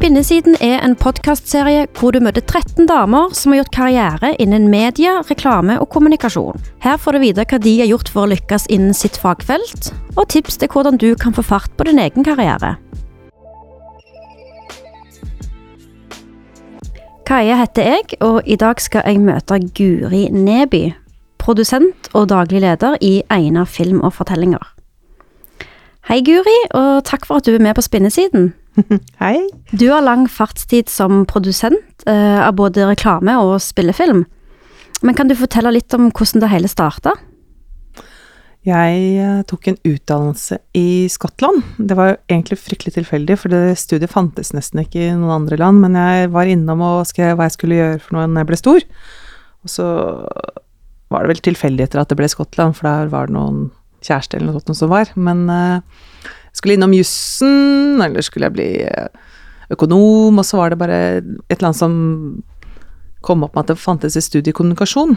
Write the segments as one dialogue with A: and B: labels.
A: Spinnesiden er en podkastserie hvor du møter 13 damer som har gjort karriere innen media, reklame og kommunikasjon. Her får du vite hva de har gjort for å lykkes innen sitt fagfelt, og tips til hvordan du kan få fart på din egen karriere. Kaja heter jeg, og i dag skal jeg møte Guri Neby, produsent og daglig leder i Einar film og fortellinger. Hei, Guri, og takk for at du er med på Spinnesiden.
B: Hei.
A: Du har lang fartstid som produsent eh, av både reklame og spillefilm. Men kan du fortelle litt om hvordan det hele starta?
B: Jeg eh, tok en utdannelse i Skottland. Det var egentlig fryktelig tilfeldig, for det studiet fantes nesten ikke i noen andre land. Men jeg var innom og skrev hva jeg skulle gjøre for noe når jeg ble stor. Og så var det vel tilfeldigheter at det ble Skottland, for der var det noen kjæreste eller noe sånt som var. Men jeg skulle innom jussen, eller skulle jeg bli uh, økonom, og så var det bare et eller annet som kom opp med at det fantes et studie i kommunikasjon.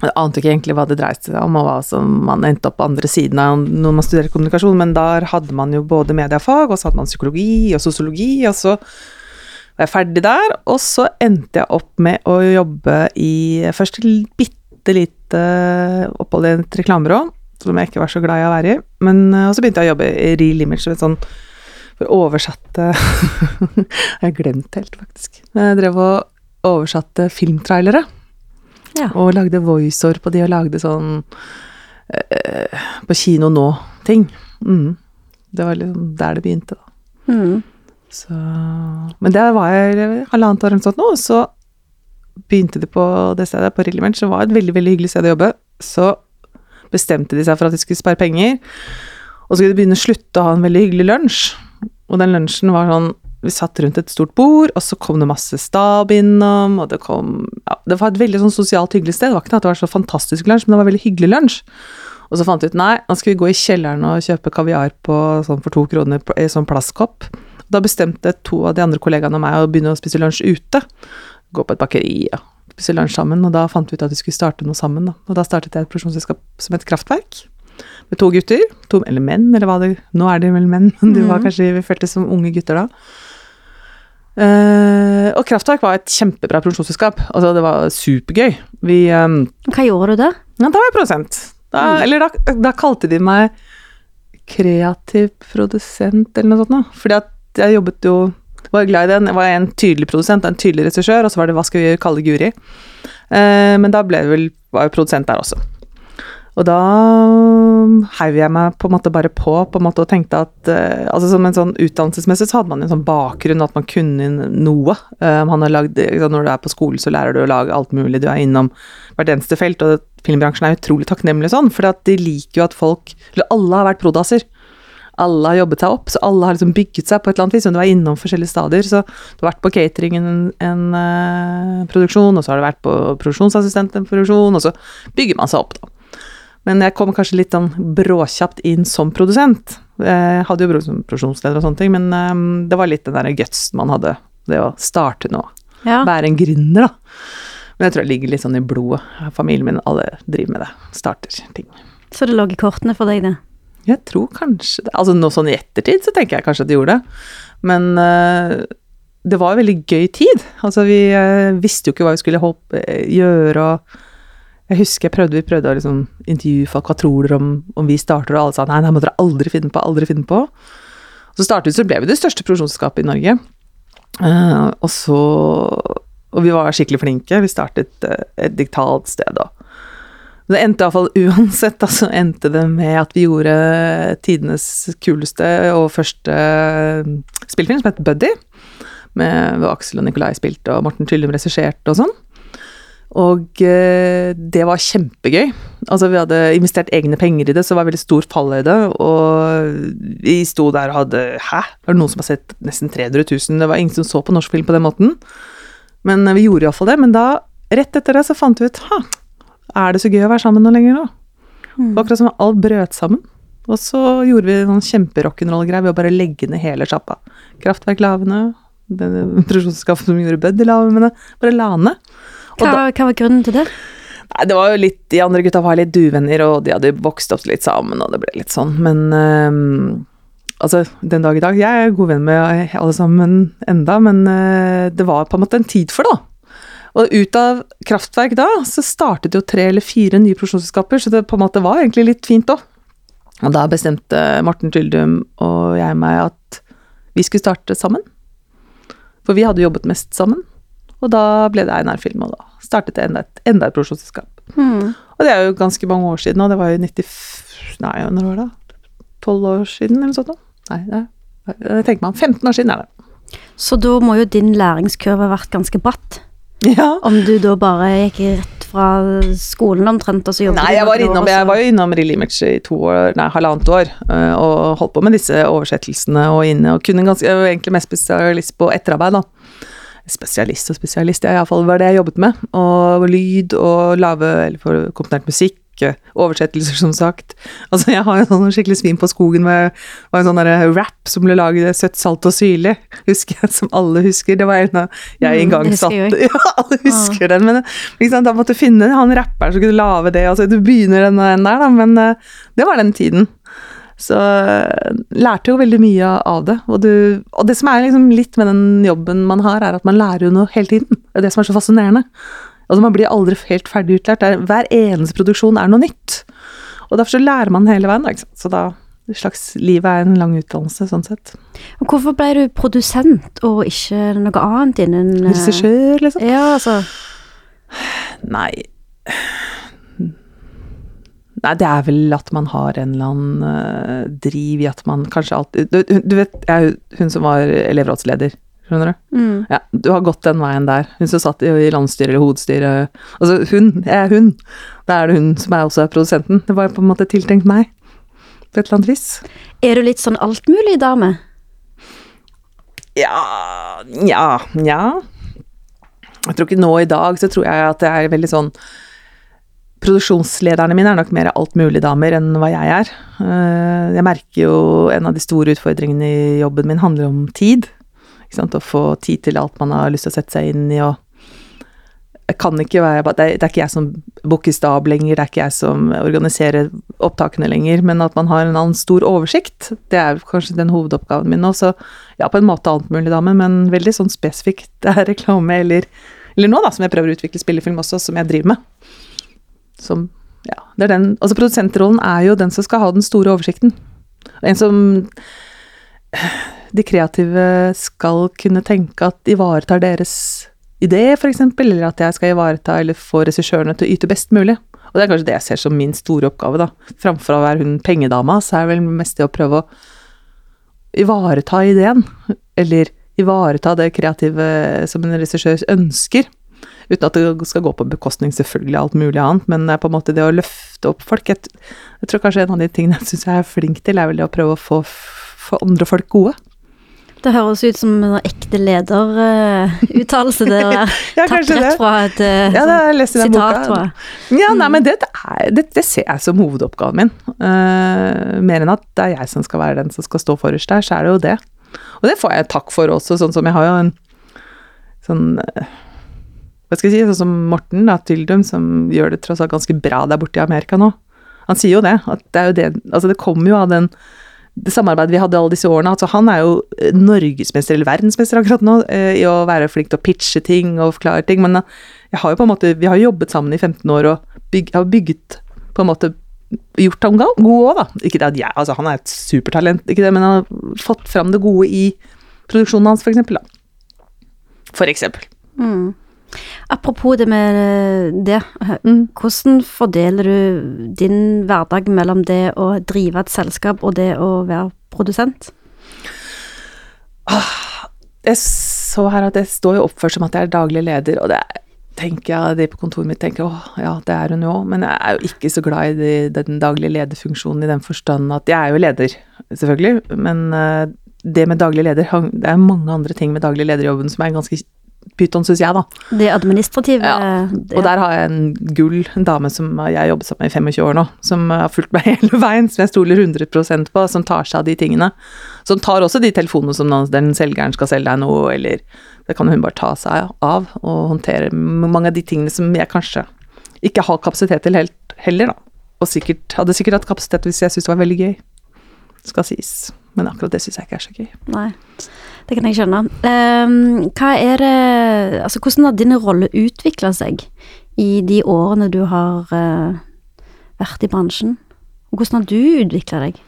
B: Jeg ante ikke egentlig hva det dreide seg om, og hva som man endte opp på andre siden av når man studerer kommunikasjon, men der hadde man jo både mediefag, og så hadde man psykologi og sosiologi, og så var jeg ferdig der, og så endte jeg opp med å jobbe i først et bitte lite opphold i et reklamebyrå, som jeg ikke var så glad i å være i. Men, og så begynte jeg å jobbe i Real Image, som et sånn for oversatte Jeg har glemt helt, faktisk. Jeg drev og oversatte filmtrailere.
A: Ja.
B: Og lagde voiceover på de, og lagde sånn eh, På kino nå-ting. Mm. Det var liksom der det begynte, da.
A: Mm.
B: Så Men der var jeg halvannet år eller sånt nå, og så begynte de på det stedet, på Rillimench, som var et veldig veldig hyggelig sted å jobbe, så bestemte de seg for at de skulle spare penger. Og så skulle de begynne å slutte å ha en veldig hyggelig lunsj. Og den lunsjen var sånn Vi satt rundt et stort bord, og så kom det masse stab innom, og det kom ja, Det var et veldig sånn sosialt hyggelig sted. Det var ikke at det var så fantastisk lunsj, men det var veldig hyggelig lunsj. Og så fant vi ut nei, nå skal vi gå i kjelleren og kjøpe kaviar på, sånn for to kroner i sånn plastkopp. Da bestemte to av de andre kollegaene og meg å begynne å spise lunsj ute gå på et bakeri og spise lunsj sammen. Og da fant vi ut at vi skulle starte noe sammen. Da. Og da startet jeg et produksjonsselskap som het Kraftverk. Med to gutter. To, eller menn, eller hva det Nå er de vel menn, men de var
A: Mhm.
B: kanskje vi føltes som unge gutter da. Uh, og Kraftverk var et kjempebra produksjonsselskap. Altså, det var supergøy. Vi um,
A: Hva gjorde du da?
B: Ja, da var jeg produsent. Da,
A: Mm.
B: Eller da, da kalte de meg kreativ produsent, eller noe sånt noe. Fordi at jeg jobbet jo var glad i den. Jeg var en tydelig produsent en tydelig regissør, og så var det hva skal vi kalle Guri. Eh, men da ble det vel, var jeg produsent der også. Og da heiv jeg meg på en måte bare på, på en måte og tenkte at eh, altså Som en sånn utdannelsesmessig så hadde man en sånn bakgrunn, at man kunne noe. Har lagd, liksom, når du er på skolen, så lærer du å lage alt mulig. Du er innom hvert eneste felt, og filmbransjen er utrolig takknemlig sånn, for de liker jo at folk Eller alle har vært prodaser alle har jobbet seg opp, så alle har liksom bygget seg på et eller annet vis. Men du er innom forskjellige stadier, så du har vært på catering en, en uh, produksjon, og så har du vært på produksjonsassistent en produksjon, og så bygger man seg opp, da. Men jeg kom kanskje litt sånn bråkjapt inn som produsent. Jeg hadde jo produksjonsleder og sånne ting, men um, det var litt den der gutsen man hadde, det å starte nå.
A: Ja.
B: Være en gründer, da. Men jeg tror det ligger litt sånn i blodet. Familien min, alle driver med det. Starter ting.
A: Så det lå i kortene for deg, det?
B: Jeg tror kanskje det. Altså nå sånn i ettertid så tenker jeg kanskje at de gjorde det. Men uh, det var en veldig gøy tid. Altså vi uh, visste jo ikke hva vi skulle håpe, gjøre og Jeg husker jeg prøvde, vi prøvde å liksom intervjue folk, hva tror dere om, om vi starter, og alle sa nei, det må dere aldri finne på, aldri finne på. Så startet så ble vi det største produksjonsskapet i Norge. Uh, og så Og vi var skikkelig flinke. Vi startet eh, et digitalt sted og det endte iallfall uansett, altså endte det med at vi gjorde tidenes kuleste og første spillefilm, som het Buddy. Med Aksel og Nikolai spilte, og Morten Tyllum regisserte og sånn. Og eh, det var kjempegøy. Altså, vi hadde investert egne penger i det, så det var veldig stor fallhøyde. Og vi sto der og hadde Hæ? Er det noen som har sett nesten 300 000? Det var ingen som så på norsk film på den måten. Men eh, vi gjorde iallfall det. Men da, rett etter det, så fant vi ut Ha, er det så gøy å være sammen nå lenger nå? Mm. akkurat som alt brøt sammen. Og så gjorde vi noen kjemperock'n'roll-greier ved å bare legge ned hele sjappa. Kraftverk la ned, produksjonsselskapet som gjorde Buddy-lavene, bare la ned.
A: Hva, hva var grunnen til det?
B: Nei, det var jo litt De andre gutta var litt duvenner, og de hadde vokst opp litt sammen, og det ble litt sånn. Men øhm, Altså, den dag i dag Jeg er god venn med alle sammen enda, men eh, det var på en måte en tid for det, da. Og ut av kraftverk da, så startet jo tre eller fire nye produksjonsselskaper, så det på en måte var egentlig litt fint òg. Og da bestemte Morten Tyldum og jeg meg at vi skulle starte sammen. For vi hadde jobbet mest sammen. Og da ble det Einar Film, og da startet det enda et, enda et produksjonsselskap.
A: Hmm.
B: Og det er jo ganske mange år siden, og det var jo 90... Nei, når var det? Tolv år siden, eller noe sånt? Nei, det er, tenker man. 15 år siden er det.
A: Så da må jo din læringskurve ha vært ganske bratt.
B: Ja.
A: Om du da bare gikk rett fra skolen omtrent, og så jobbet
B: Nei, jeg var, innom, jeg var jo innom Real Image i to år, nei, halvannet år, øh, og holdt på med disse oversettelsene og inne, og kunne ganske, jeg var egentlig mest spesialist på etterarbeid, da. Spesialist og spesialist, ja, iallfall var det jeg jobbet med. Og lyd og lave, eller for komponert musikk, øh, oversettelser, som sagt. Altså, jeg har jo sånn skikkelig svin på skogen med var en sånn derre rap som ble laget, søtt, salt og syrlig, husker jeg, som alle husker. Det var en av jeg
A: Mm, det husker jeg
B: satt Ja, alle husker den, men liksom, da måtte du finne han rapperen som kunne lage det. Altså, du begynner den, den der, da, men eh, det var den tiden. Så eh, lærte jo veldig mye av det. Og, du, og det som er liksom litt med den jobben man har, er at man lærer jo noe hele tiden. Det er det som er så fascinerende. Altså Man blir aldri helt ferdig utlært. Er- Hver eneste produksjon er noe nytt. Og derfor så lærer man hele veien. Ikke sant? Så da slags Livet er en lang utdannelse, sånn sett.
A: Hvorfor ble du produsent og ikke noe annet innen eh,
B: Regissør, liksom.
A: Ja, altså
B: Nei Nei, det er vel at man har en eller annen eh, driv i at man kanskje alltid Du, du vet, jeg er hun som var elevrådsleder, skjønner du?
A: mm.
B: Ja, du har gått den veien der. Hun som satt i, i landsstyret eller hovedstyret. Altså, hun. Jeg er hun. Da er det hun som er også er produsenten. Det var på en måte tiltenkt meg. På et eller annet vis.
A: Er du litt sånn altmulig dame?
B: Ja Nja. Nja. Jeg tror ikke nå i dag så tror jeg at det er veldig sånn Produksjonslederne mine er nok mer altmuligdamer enn hva jeg er. Eh, Jeg merker jo en av de store utfordringene i jobben min handler om tid. Å få tid til alt man har lyst til å sette seg inn i og jeg kan ikke være, det er, det er ikke jeg som booker stab lenger, det er ikke jeg som organiserer opptakene lenger, men at man har en annen stor oversikt, det er kanskje den hovedoppgaven min nå. Så ja, på en måte altmuligdame, men veldig sånn spesifikt det er reklame eller, eller nå, da, som jeg prøver å utvikle spillefilm også, som jeg driver med. Som, ja, det er den, altså Produsentrollen er jo den som skal ha den store oversikten. En som de kreative skal kunne tenke at ivaretar deres idé, f.eks., eller at jeg skal ivareta eller få regissørene til å yte best mulig. Og det er kanskje det jeg ser som min store oppgave, da. Framfor å være hun pengedama, så er det vel mest det å prøve å ivareta ideen, eller ivareta det kreative som en regissør ønsker. Uten at det skal gå på bekostning selvfølgelig alt mulig annet, men det er på en måte det å løfte opp folk. Jeg, jeg tror kanskje en av de tingene jeg syns jeg er flink til, er vel det å prøve å få, få andre folk gode.
A: Det høres ut som en ekte lederuttalelse. det er
B: Ja,
A: tatt rett
B: det.
A: fra et uh,
B: Ja,
A: sitat, tror jeg.
B: Ja, nei, men det, det, er, det, det ser jeg som hovedoppgaven min. Uh, mer enn at det er jeg som skal være den som skal stå forrest der, så er det jo det. Og det får jeg takk for også, sånn som jeg har jo en sånn eh, Hva skal jeg si, sånn som Morten da, Tyldum, som gjør det tross alt ganske bra der borte i Amerika nå. Han sier jo det, at det er jo det Altså, det kommer jo av den det samarbeidet vi hadde alle disse årene. altså Han er jo eh, norgesmester, eller verdensmester akkurat nå, eh, i å være flink til å pitche ting og forklare ting. Men eh, jeg har jo på en måte, vi har jobbet sammen i 15 år og byg, har bygget på en måte Gjort ham god òg, da. Ikke det at jeg, altså Han er et supertalent, ikke det, men han har fått fram det gode i produksjonen hans, for eksempel. Da. For eksempel.
A: Mm. Apropos det med det,
B: Mm.
A: hvordan fordeler du din hverdag mellom det å drive et selskap og det å være produsent?
B: Jeg så her at jeg står jo oppført som at jeg er daglig leder, og det er tenker jeg, de på kontoret mitt tenker åh, ja, det er hun jo òg, men jeg er jo ikke så glad i de, den daglige lederfunksjonen i den forstand at jeg er jo leder, selvfølgelig, men eh, det med daglig leder, det er mange andre ting med daglig lederjobben som er ganske pyton, syns jeg, da.
A: Det administrative
B: Ja, Og der har jeg en gull, en dame som jeg har jobbet sammen med i 25 år nå, som har fulgt meg hele veien, som jeg stoler 100% på, som tar seg av de tingene. Som tar også de telefonene som den selgeren skal selge deg noe, eller det kan hun bare ta seg av og håndtere mange av de tingene som jeg kanskje ikke har kapasitet til helt heller, da. Og sikkert, hadde sikkert hatt kapasitet hvis jeg syntes det var veldig gøy. skal sies. Men akkurat det syns jeg ikke er så gøy.
A: Nei, det kan jeg skjønne. Um, hva er det Altså, hvordan har din rolle utvikla seg i de årene du har uh, vært i bransjen? Og hvordan har du utvikla deg?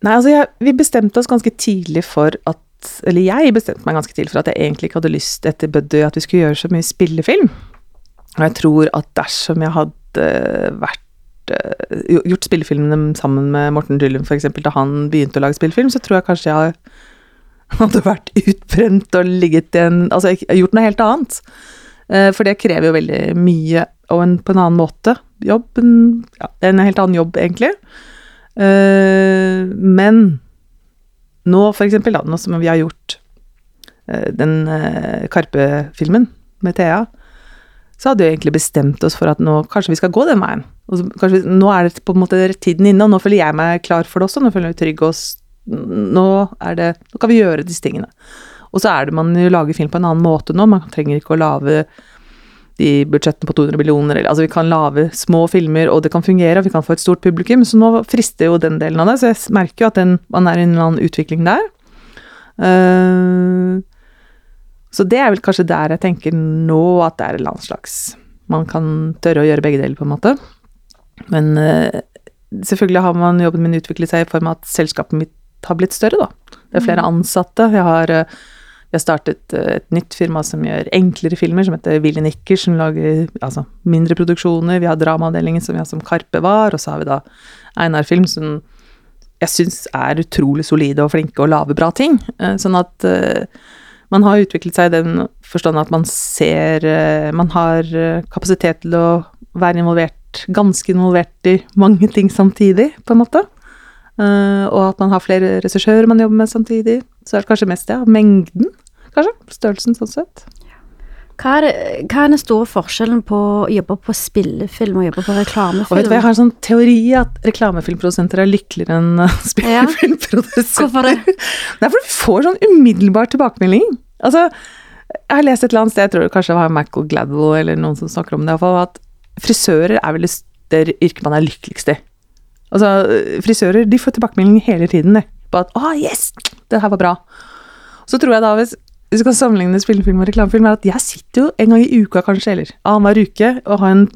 B: Nei, altså jeg, vi bestemte oss ganske tidlig for at Eller jeg bestemte meg ganske tidlig for at jeg egentlig ikke hadde lyst etter Buddy at vi skulle gjøre så mye spillefilm. Og jeg tror at dersom jeg hadde vært gjort spillefilmene sammen med Morten Dryllum f.eks. da han begynte å lage spillefilm, så tror jeg kanskje jeg hadde vært utbrent og ligget i en Altså gjort noe helt annet. Eh, For det krever jo veldig mye, og en, på en annen måte. Jobb en, ja, en helt annen jobb, egentlig. Eh, men nå, for eksempel, nå som vi har gjort eh, den eh, Karpe-filmen med Thea, så hadde vi egentlig bestemt oss for at nå kanskje vi skal gå den veien. Så, kanskje nå er det på en måte tiden inne, og nå føler jeg meg klar for det også. Nå føler jeg meg trygg og nå, det, nå kan vi gjøre disse tingene. Og så er det man jo lager film på en annen måte nå. Man trenger ikke å lage de budsjettene på 200 millioner. Eller, altså vi kan lage små filmer, og det kan fungere, og vi kan få et stort publikum. Så nå frister jo den delen av det. Så jeg merker jo at den, man er i en eller annen utvikling der. Uh, så det er vel kanskje der jeg tenker nå at det er et eller annet slags Man kan tørre å gjøre begge deler, på en måte. Men eh, selvfølgelig har man jobben min utviklet seg i form av at selskapet mitt har blitt større, da. Det er flere ansatte. Jeg har, eh, vi har startet eh, et nytt firma som gjør enklere filmer, som heter Willy Nicker, som lager altså, mindre produksjoner. Vi har dramaavdelingen som vi har som Karpe var, og så har vi da Einar Film, som jeg syns er utrolig solide og flinke og lager bra ting. Eh, Sånn at eh, man har utviklet seg i den forstand at man ser eh, Man har eh, kapasitet til å være involvert, ganske involvert i mange ting samtidig, på en måte. Uh, og at man har flere regissører man jobber med samtidig. Så er det kanskje mest det. Ja. Mengden, kanskje. Størrelsen, sånn sett.
A: Hva er, det, hva er den store forskjellen på å jobbe på spillefilm og jobbe på
B: Og vet du
A: reklamefilm?
B: jeg har en sånn teori at reklamefilmprodusenter er lykkeligere enn eh, spillefilmprodusenter.
A: Hvorfor det?
B: Det er fordi vi får sånn umiddelbar tilbakemelding. Altså, jeg har lest et eller annet sted, jeg tror det kanskje var Michael Gladwell eller noen som snakker om det, i fall, at frisører er vel det yrket man er lykkeligst i. Altså, frisører de får tilbakemelding hele tiden det, på at 'Å, yes! Det her var bra'. Så tror jeg da, hvis du skal sammenligne spillefilm og reklamefilm, er at jeg sitter jo en gang i uka kanskje, eller annenhver uke, og har en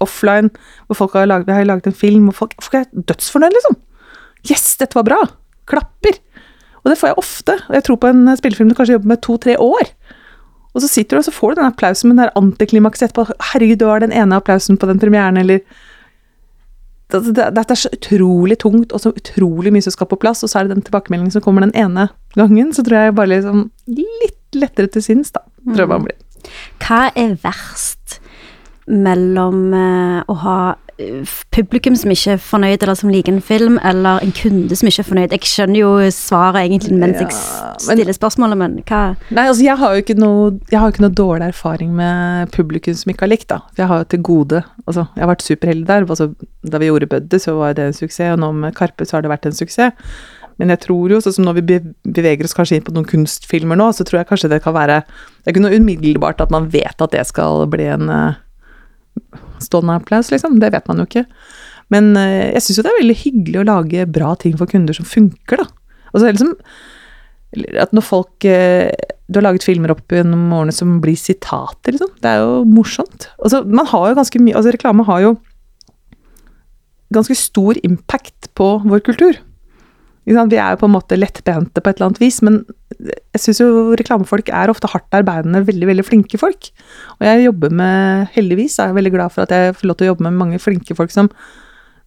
B: offline hvor folk har laget, har laget en film, og folk, folk er dødsfornøyd, liksom. Yes, dette var bra! Klapper! Og det får jeg ofte. Og jeg tror på en spillefilm du kanskje jobber med to-tre år. Og så sitter du og så får du den applausen, men det er antiklimaks etterpå. Herregud, du har den ene applausen på den premieren, eller det, det, Dette er så utrolig tungt, og så utrolig mye som skal på plass, og så er det den tilbakemeldingen som kommer den ene gangen. Så tror jeg bare liksom litt lettere til sinns, da. Tror jeg man blir.
A: Hva er verst mellom eh, å ha publikum som ikke er fornøyd, eller som liker en film, eller en kunde som ikke er fornøyd? Jeg skjønner jo svaret egentlig mens jeg
B: Ja, men-
A: stiller spørsmålet, men hva
B: Nei, altså jeg har jo ikke noe, jeg har jo ikke noe dårlig erfaring med publikum som ikke har likt, da. For jeg har jo til gode Altså, jeg har vært superheldig der. Altså, da vi gjorde Buddy, så var det en suksess, og nå med Karpe så har det vært en suksess. Men jeg tror jo, sånn som når vi beveger oss kanskje inn på noen kunstfilmer nå, så tror jeg kanskje det kan være Det er ikke noe umiddelbart at man vet at det skal bli en eh, stående applaus, liksom. Det vet man jo ikke. Men eh, jeg syns jo det er veldig hyggelig å lage bra ting for kunder som funker, da. Og så det liksom at når folk eh, Du har laget filmer opp gjennom årene som blir sitater, liksom. Det er jo morsomt. Altså, man har jo ganske mye Altså, reklame har jo ganske stor impact på vår kultur. Vi er jo på en måte lettbente på et eller annet vis, men jeg syns jo reklamefolk er ofte hardt arbeidende, veldig, veldig flinke folk. Og jeg jobber med Heldigvis er jeg veldig glad for at jeg får lov til å jobbe med mange flinke folk som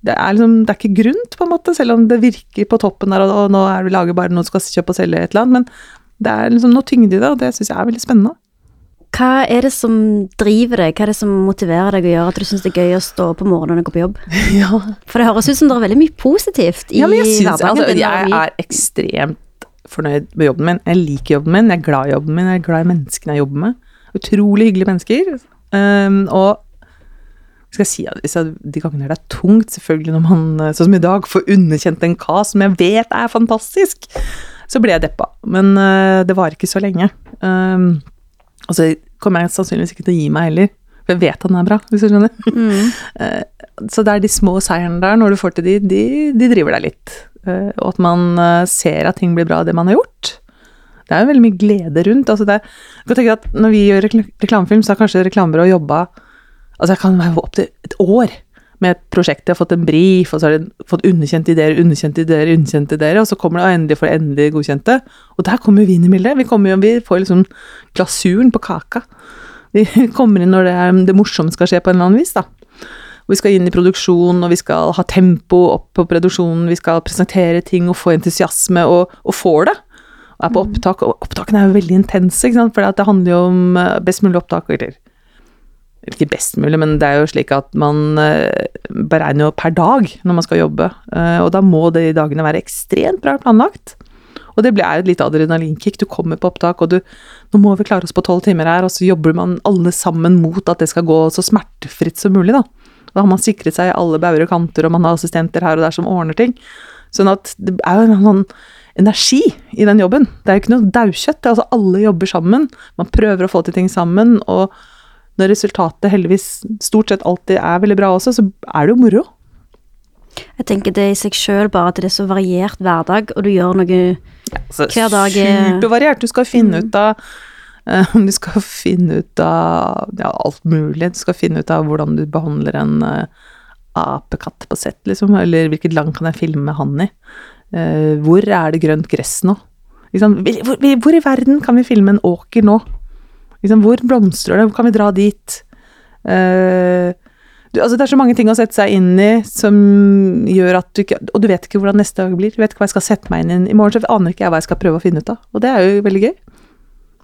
B: det er, liksom, det er ikke grunt, på en måte, selv om det virker på toppen der, og, nå er vi lager bare noe som skal kjøpe og selge et eller annet, men det er liksom noe tyngde i det, og det syns jeg er veldig spennende.
A: Hva er det som driver deg, hva er det som motiverer deg og gjør at du syns det er gøy å stå opp om morgenen og gå på jobb?
B: Ja,
A: For det høres ut som det er veldig mye positivt i
B: ja men jeg synes,
A: hverdagen
B: altså, Jeg er ekstremt fornøyd med jobben min. Jeg liker jobben min, jeg er glad i jobben min, jeg er glad i menneskene jeg jobber med. Utrolig hyggelige mennesker. Um, og skal jeg si at de gangene det er tungt, selvfølgelig når man, eh, sånn som i dag, får underkjent en kast som jeg vet er fantastisk, så ble jeg deppa. Men uh, det var ikke så lenge. Um, og så kommer jeg sannsynligvis ikke til å gi meg heller. For jeg vet at den er bra, hvis du skjønner.
A: Mm.
B: Eh, Så det er de små seierne der, når du får til de, de, de driver deg litt. Eh, Og at man eh, ser at ting blir bra av det man har gjort. Det er jo veldig mye glede rundt. Altså det, jeg kan tenke at når vi gjør rekl- reklamefilm, så har kanskje reklamebyrået jobba Altså jeg kan være opptil et år med et prosjekt. Jeg har fått en brief, og så har de fått underkjente ideer, underkjente ideer, underkjente ideer, og så kommer det endelig får det endelig godkjente. Og der kommer vi bildet. Vi, kommer vi får liksom glasuren på kaka. Vi kommer inn når det, er, det morsomme skal skje på en eller annen vis, da. Vi skal inn i produksjon, og vi skal ha tempo opp på produksjonen, vi skal presentere ting og få entusiasme, og, og får det. Og er på opptak, og opptakene er jo veldig intense, for det handler jo om eh, best mulig opptak, eller ikke best mulig, men det er jo slik at man eh, beregner jo per dag når man skal jobbe, eh, og da må de dagene være ekstremt bra planlagt. Og det blir jo et lite adrenalinkick. Du kommer på opptak, og du Nå må vi klare oss på tolv timer her, og så jobber man alle sammen mot at det skal gå så smertefritt som mulig, da. Da har man sikret seg alle bauger og kanter, og man har assistenter her og der som ordner ting. Sånn at det er jo en sånn energi i den jobben. Det er jo ikke noe daukjøtt. Altså alle jobber sammen. Man prøver å få til ting sammen, og når resultatet heldigvis stort sett alltid er veldig bra også, så er det jo moro.
A: Jeg tenker det i seg sjøl bare at det er så variert hverdag, og du gjør noe
B: ja,
A: Hver dag er-
B: Supervariert. Du skal finne ut av eh, Du skal finne ut av ja, alt mulig. Du skal finne ut av hvordan du behandler en uh, apekatt på sett, liksom. Eller hvilket land kan jeg filme han i? Uh, hvor er det grønt gress nå? Liksom, hvor, hvor i verden kan vi filme en åker nå? Liksom, hvor blomstrer det? Hvor kan vi dra dit? Uh, du, altså det er så mange ting å sette seg inn i som gjør at du ikke Og du vet ikke hvordan neste dag blir. Du vet ikke hva jeg skal sette meg inn i i morgen, så aner ikke jeg hva jeg skal prøve å finne ut av. Og det er jo veldig gøy.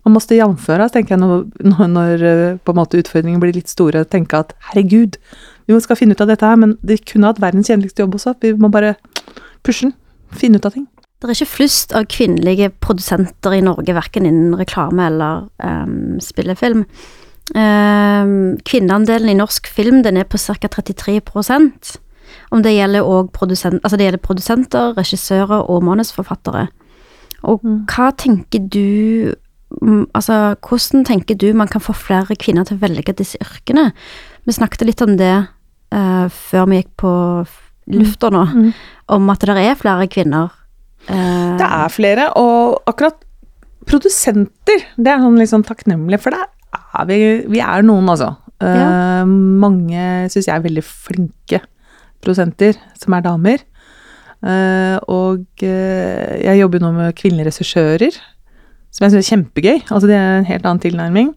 B: Man måtte jamføres, tenker jeg, når, når eh, på en måte utfordringene blir litt store. Tenke at herregud, vi skal finne ut av dette her, men det kunne hatt verdens kjedeligste jobb også. Vi må bare pushe den. Finne ut av ting.
A: Det er ikke flust av kvinnelige produsenter i Norge, verken innen reklame eller um, spillefilm. Um, kvinneandelen i norsk film den er på ca. 33% Om det gjelder produsent, altså produsenter, regissører og manusforfattere. Og
B: Mm.
A: hva tenker du mm, Altså, hvordan tenker du man kan få flere kvinner til å velge disse yrkene? Vi snakket litt om det uh, før vi gikk på f- lufta nå,
B: Mm.
A: om at det er flere kvinner. Eh,
B: Det er flere, og akkurat produsenter, det er sånn sånn takknemlig, for det er vi, vi er noen, altså.
A: Ja.
B: Eh, mange syns jeg er veldig flinke produsenter, som er damer. Uh, og eh, jeg jobber jo nå med kvinnelige regissører, som jeg syns er kjempegøy. Altså det er en helt annen tilnærming.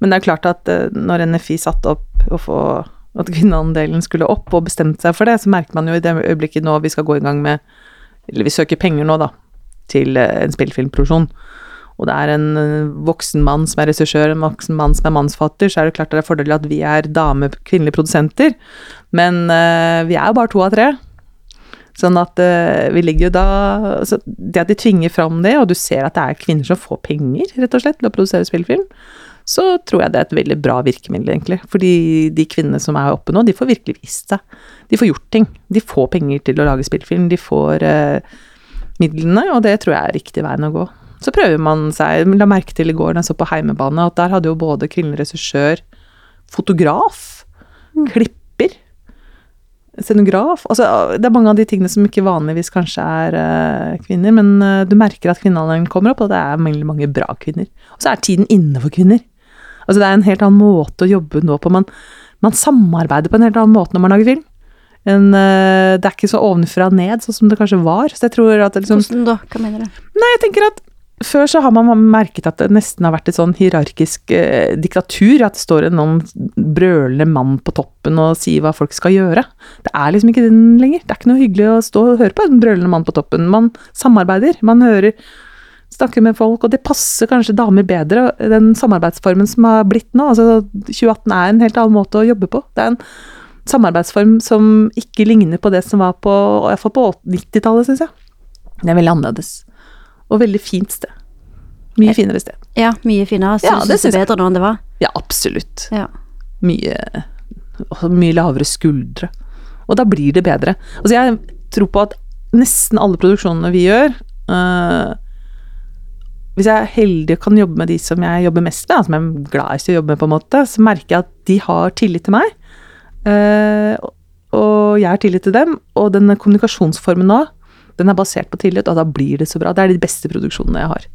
B: Men det er klart at eh, når NFI satte opp å få at kvinneandelen skulle opp, og bestemte seg for det, så merker man jo i det øyeblikket nå vi skal gå i gang med Eller vi søker penger nå, da, til eh, en spillfilmproduksjon. Og det er en eh, voksen mann som er regissør, en voksen mann som er mannsfatter, så er det klart det er fordelig at vi er dame, kvinnelige produsenter. Men uh, vi er jo bare to av tre. Sånn at uh, vi ligger jo da så Det at de tvinger fram det, og du ser at det er kvinner som får penger, rett og slett, til å produsere spillefilm, så tror jeg det er et veldig bra virkemiddel, egentlig. Fordi de kvinnene som er oppe nå, de får virkelig vist seg. De får gjort ting. De får penger til å lage spillfilm, De får eh, midlene, og det tror jeg er riktig veien å gå. Så prøver man seg La merke til i går da jeg så på Heimebane, at der hadde jo både kvinnelig regissør, fotograf, klipper, scenograf Altså det er mange av de tingene som ikke vanligvis kanskje er uh, kvinner, men uh, du merker at kvinnealderen kommer opp, og det er veldig mange bra kvinner. Og så er tiden inne for kvinner. Altså det er en helt annen måte å jobbe nå på. Man, man samarbeider på en helt annen måte når man lager film. En, eh, det er ikke så ovenfra og ned, sånn som det kanskje var. Så jeg tror at liksom
A: Hvordan da? Hva mener du?
B: Nei, jeg tenker at før så har man merket at det nesten har vært et sånn hierarkisk eh, diktatur. At det står en noen brølende mann på toppen og sier hva folk skal gjøre. Det er liksom ikke den lenger. Det er ikke noe hyggelig å stå og høre på en brølende mann på toppen. Man samarbeider. Man hører Snakker med folk, og det passer kanskje damer bedre, den samarbeidsformen som har blitt nå. Altså 2018 er en helt annen måte å jobbe på. Det er en samarbeidsform som ikke ligner på det som var på, iallfall på 90-tallet, syns jeg. Det er veldig annerledes. Og veldig fint sted. Mye finere sted.
A: Ja, mye finere. Så
B: Ja, det
A: synes det er bedre nå enn det var?
B: Ja, absolutt.
A: Ja.
B: Mye, mye lavere skuldre. Og da blir det bedre. Altså jeg tror på at nesten alle produksjonene vi gjør, øh, hvis jeg er heldig og kan jobbe med de som jeg jobber mest med, som jeg er gladest i å jobbe med, på en måte, så merker jeg at de har tillit til meg. Eh, og jeg har tillit til dem. Og denne kommunikasjonsformen nå, den er basert på tillit, og da blir det så bra. Det er de beste produksjonene jeg har.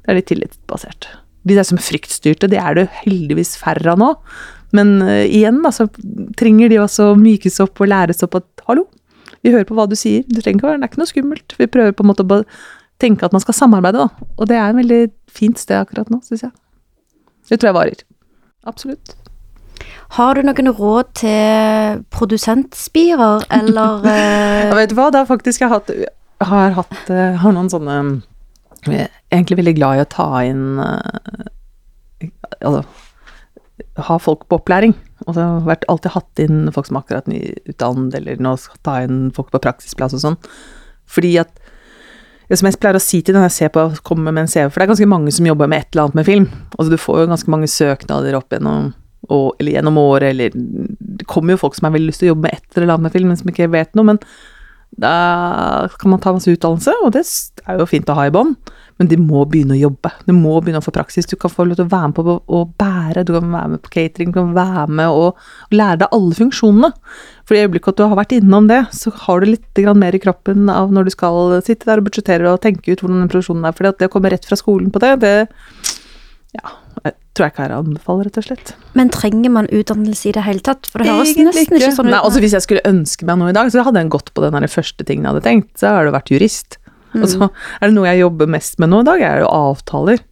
B: Det er de tillitsbasert. De der som er fryktstyrte, det er det heldigvis færre av nå. Men uh, igjen, da, så trenger de også mykes opp og læres opp at hallo, vi hører på hva du sier. Du trenger ikke være, Det er ikke noe skummelt. Vi prøver på en måte å tenke at man skal samarbeide, da. Og det er en veldig fint sted akkurat nå, syns jeg. Det tror jeg varer. Absolutt.
A: Har du noen råd til produsentspirer, eller
B: uh... ja, Vet du hva, det har faktisk jeg hatt har hatt uh, har noen sånne Jeg er egentlig veldig glad i å ta inn Altså ha folk på opplæring. Og så har jeg alltid hatt inn folk som akkurat nyutdannet, eller nå skal ta inn folk på praksisplass og sånn. Fordi at det som jeg pleier å si til den jeg ser på kommer med en CV, for det er ganske mange som jobber med et eller annet med film. Altså du får jo ganske mange søknader opp gjennom, og, eller gjennom året, eller Det kommer jo folk som har veldig lyst til å jobbe med et eller annet med film, men som ikke vet noe. Men da kan man ta masse utdannelse, og det er jo fint å ha i bånn. Men de må begynne å jobbe. Du må begynne å få praksis. Du kan få lov til å være med på å bære, du kan være med på catering, du kan være med og, lære deg alle funksjonene. For i øyeblikket at du har vært innom det, så har du litt mer i kroppen av når du skal sitte der og budsjettere og tenke ut hvordan den produksjonen er. For det å komme rett fra skolen på det, det ja, jeg tror jeg ikke er anbefaler, rett og slett.
A: Men trenger man utdannelse i det hele tatt? For det høres nesten ikke. ikke sånn
B: ut. Nei, altså Hvis jeg skulle ønske meg noe i dag, så hadde jeg gått på den første tingen jeg hadde tenkt. Så har det vært jurist. Mm. Og så er det noe jeg jobber mest med nå i dag, er det jo avtaler.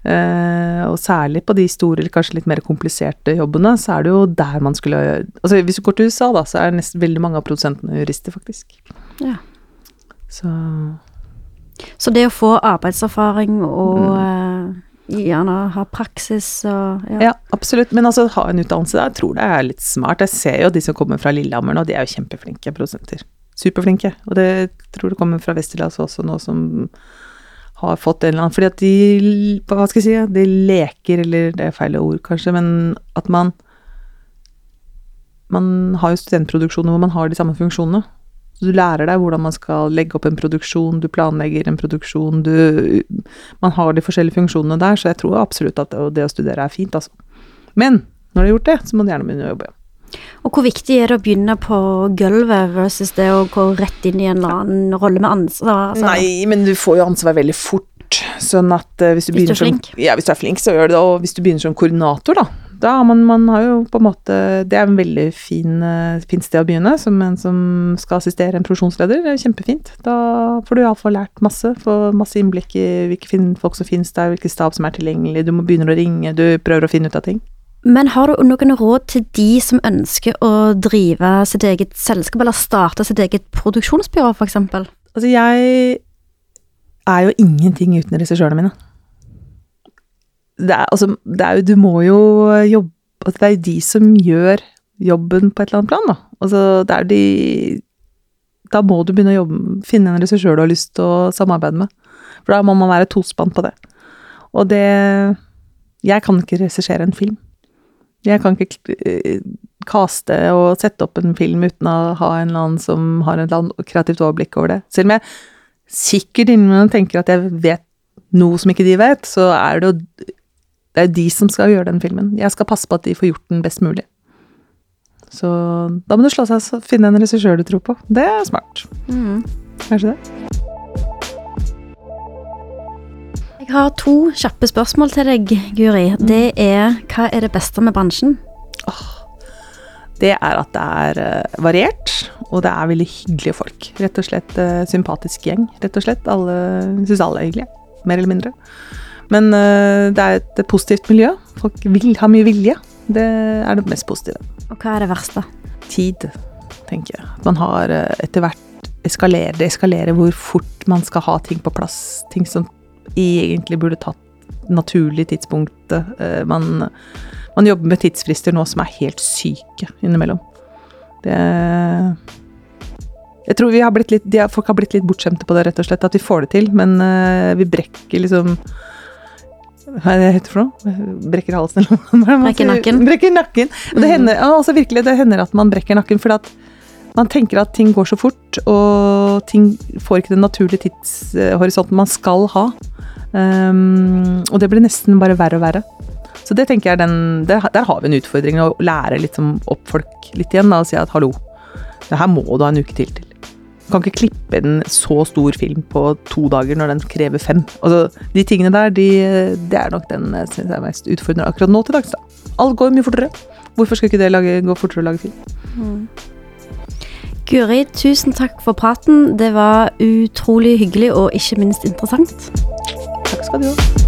B: Eh, og særlig på de store, eller kanskje litt mer kompliserte jobbene, så er det jo der man skulle Altså hvis du går til USA, da, så er nesten veldig mange av produsentene jurister, faktisk.
A: Ja.
B: Så
A: Så det å få arbeidserfaring og mm. eh, gjerne ha praksis og
B: ja. ja. absolutt. Men altså ha en utdannelse der, jeg tror det er litt smart. Jeg ser jo de som kommer fra Lillehammer nå, de er jo kjempeflinke produsenter superflinke. Og det tror jeg kommer fra Westerdals også nå, som har fått en eller annen Fordi at de Hva skal jeg si? De leker, eller det er feil ord kanskje, men at man Man har jo studentproduksjoner hvor man har de samme funksjonene. Du lærer deg hvordan man skal legge opp en produksjon, du planlegger en produksjon, du Man har de forskjellige funksjonene der, så jeg tror absolutt at det å studere er fint, altså. Men når du har gjort det, så må du gjerne begynne å jobbe.
A: Og hvor viktig er det å begynne på gulvet versus det å gå rett inn i en eller annen rolle med ansvar?
B: Altså? Nei, men du får jo ansvar veldig fort. Sånn at uh, hvis du
A: begynner som
B: Ja, hvis du er flink, så gjør du det. Og hvis du begynner som koordinator, da. Da man, man har jo på en måte Det er en veldig fin, uh, fint sted å begynne, som en som skal assistere en produksjonsleder. Det er kjempefint. Da får du iallfall lært masse. Får masse innblikk i hvilke folk som finnes der, hvilke stab som er tilgjengelig. Du må begynne å ringe, du prøver å finne ut av ting.
A: Men har du noen råd til de som ønsker å drive sitt eget selskap, eller starte sitt eget produksjonsbyrå, f.eks.?
B: Altså, jeg er jo ingenting uten regissørene mine. Det er, altså, det er jo Du må jo jobbe altså, Det er jo de som gjør jobben på et eller annet plan, da. Altså, det er de Da må du begynne å jobbe, finne en regissør du har lyst til å samarbeide med. For da må man være tospann på det. Og det Jeg kan ikke regissere en film. Jeg kan ikke kaste eh, og sette opp en film uten å ha en eller annen som har et kreativt overblikk over det. Selv om jeg sikkert innimellom tenker at jeg vet noe som ikke de vet, så er det jo det er de som skal gjøre den filmen. Jeg skal passe på at de får gjort den best mulig. Så da må du slå seg og finne en regissør du tror på. Det er smart.
A: Mm.
B: Kanskje det.
A: Jeg har to kjappe spørsmål til deg, Guri. Det er hva er det beste med bransjen?
B: Oh, det er at det er uh, variert, og det er veldig hyggelige folk. Rett og slett uh, sympatisk gjeng, rett og slett. Alle syns alle er hyggelige. Mer eller mindre. Men uh, det er et positivt miljø. Folk vil ha mye vilje. Det er det mest positive.
A: Og hva er det verste?
B: Tid, tenker jeg. Man har etter hvert eskalerer, det eskalerer hvor fort man skal ha ting på plass. Ting som egentlig burde tatt naturlig tidspunktet. Eh, man, man jobber med tidsfrister nå som er helt syke innimellom. Det Jeg tror vi har blitt litt, de, folk har blitt litt bortskjemte på det, rett og slett. At vi får det til, men uh, vi brekker liksom hva er det heter for noe? Brekker halsen, eller
A: noe? Brekker nakken.
B: Brekker nakken. Og det mm. hender, altså virkelig, det hender at man brekker nakken, for at Man tenker at ting går så fort, og ting får ikke den naturlige tidshorisonten man skal ha. Um, og det blir nesten bare verre og verre. Så det tenker jeg den, der, der har vi en utfordring, å lære litt som opp folk litt igjen. Da, og si at hallo, det her må du ha en uke til til. Du kan ikke klippe en så stor film på to dager når den krever fem. Altså, de tingene der, de, det er nok den jeg synes er mest utfordrende akkurat nå til dags. da. Alt går mye fortere. Hvorfor skal ikke det lage, gå fortere å lage film?
A: Guri, tusen takk for praten. Det var utrolig hyggelig og ikke minst interessant.
B: Takk skal du ha.